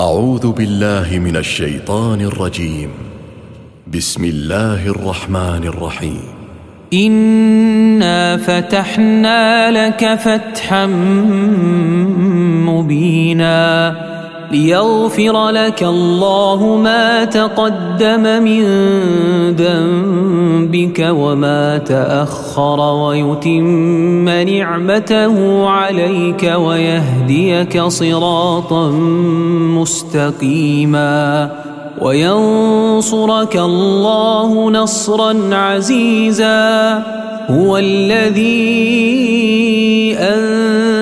أعوذ بالله من الشيطان الرجيم. بسم الله الرحمن الرحيم. إنا فتحنا لك فتحا مبينا. ليغفر لك الله ما تقدم من ذنبك وما تأخر ويتم نعمته عليك ويهديك صراطا مستقيما وينصرك الله نصرا عزيزا هو الذي أنزل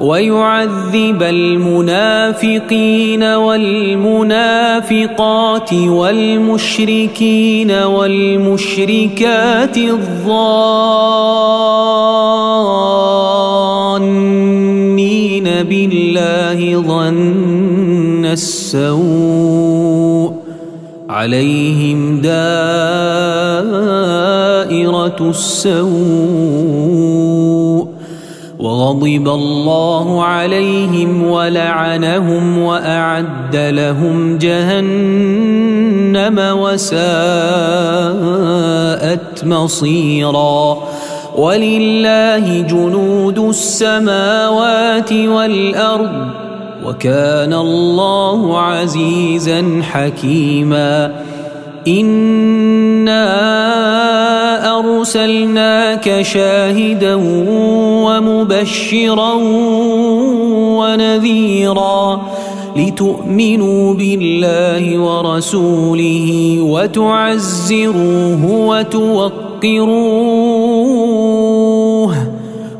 ويعذب المنافقين والمنافقات والمشركين والمشركات الظانين بالله ظن السوء عليهم دائرة السوء وغضب الله عليهم ولعنهم وأعد لهم جهنم وساءت مصيرا. ولله جنود السماوات والأرض وكان الله عزيزا حكيما. إنا أرسلناك شاهدا ومبشرا ونذيرا لتؤمنوا بالله ورسوله وتعزروه وتوقروه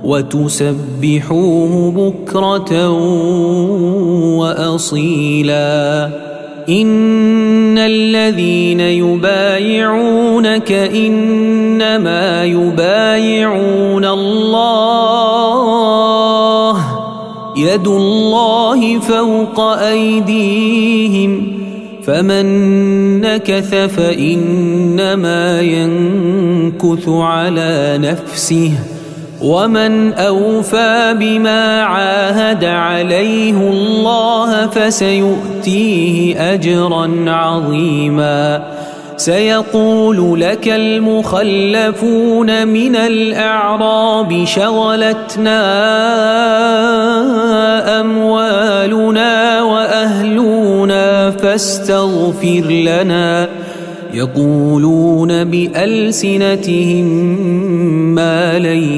وتسبحوه بكرة وأصيلا. إن الذين يبايعونك إنما يبايعون الله يد الله فوق أيديهم فمن نكث فإنما ينكث على نفسه ومن أوفى بما عاهد عليه الله فسيؤتيه أجرا عظيما سيقول لك المخلفون من الأعراب شغلتنا أموالنا وأهلنا فاستغفر لنا يقولون بألسنتهم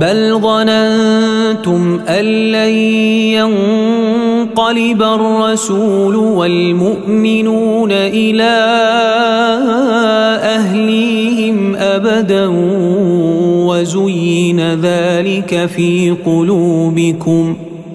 بل ظننتم أن لن ينقلب الرسول والمؤمنون إلى أهليهم أبدا وزين ذلك في قلوبكم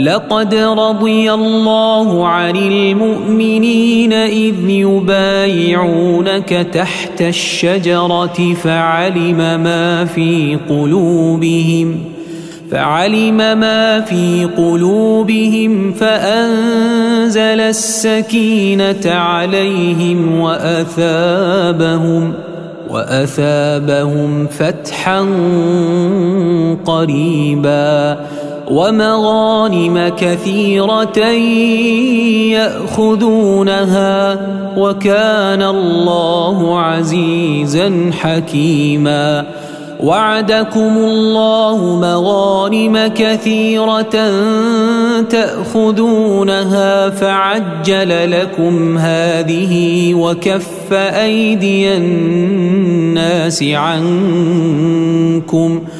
لقد رضي الله عن المؤمنين إذ يبايعونك تحت الشجرة فعلم ما في قلوبهم فعلم ما في قلوبهم فأنزل السكينة عليهم وأثابهم وأثابهم فتحا قريباً. ومغانم كثيرة يأخذونها وكان الله عزيزا حكيما. وعدكم الله مغانم كثيرة تأخذونها فعجل لكم هذه وكف أيدي الناس عنكم ۖ.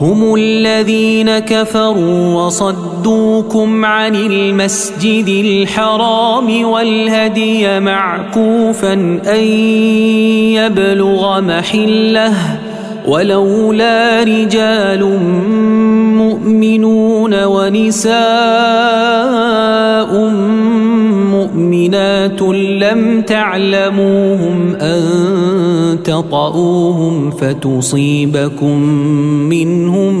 هم الذين كفروا وصدوكم عن المسجد الحرام والهدي معكوفا أن يبلغ محله ولولا رجال مؤمنون ونساء مؤمنات لم تعلموهم أن تطؤوهم فتصيبكم منهم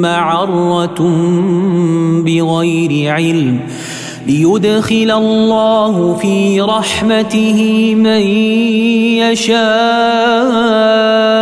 معرة بغير علم. ليدخل الله في رحمته من يشاء.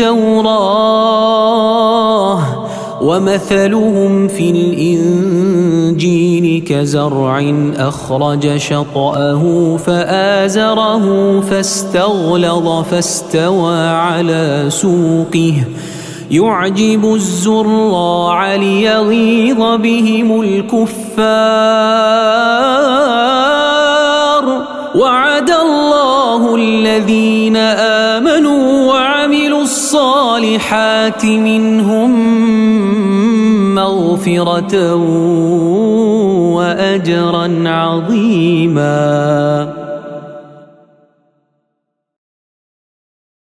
التوراة ومثلهم في الإنجيل كزرع أخرج شطأه فآزره فاستغلظ فاستوى على سوقه. يعجب الزراع ليغيظ بهم الكفار. وعد الله الذين وعملوا الصالحات منهم مغفرة وأجرا عظيما.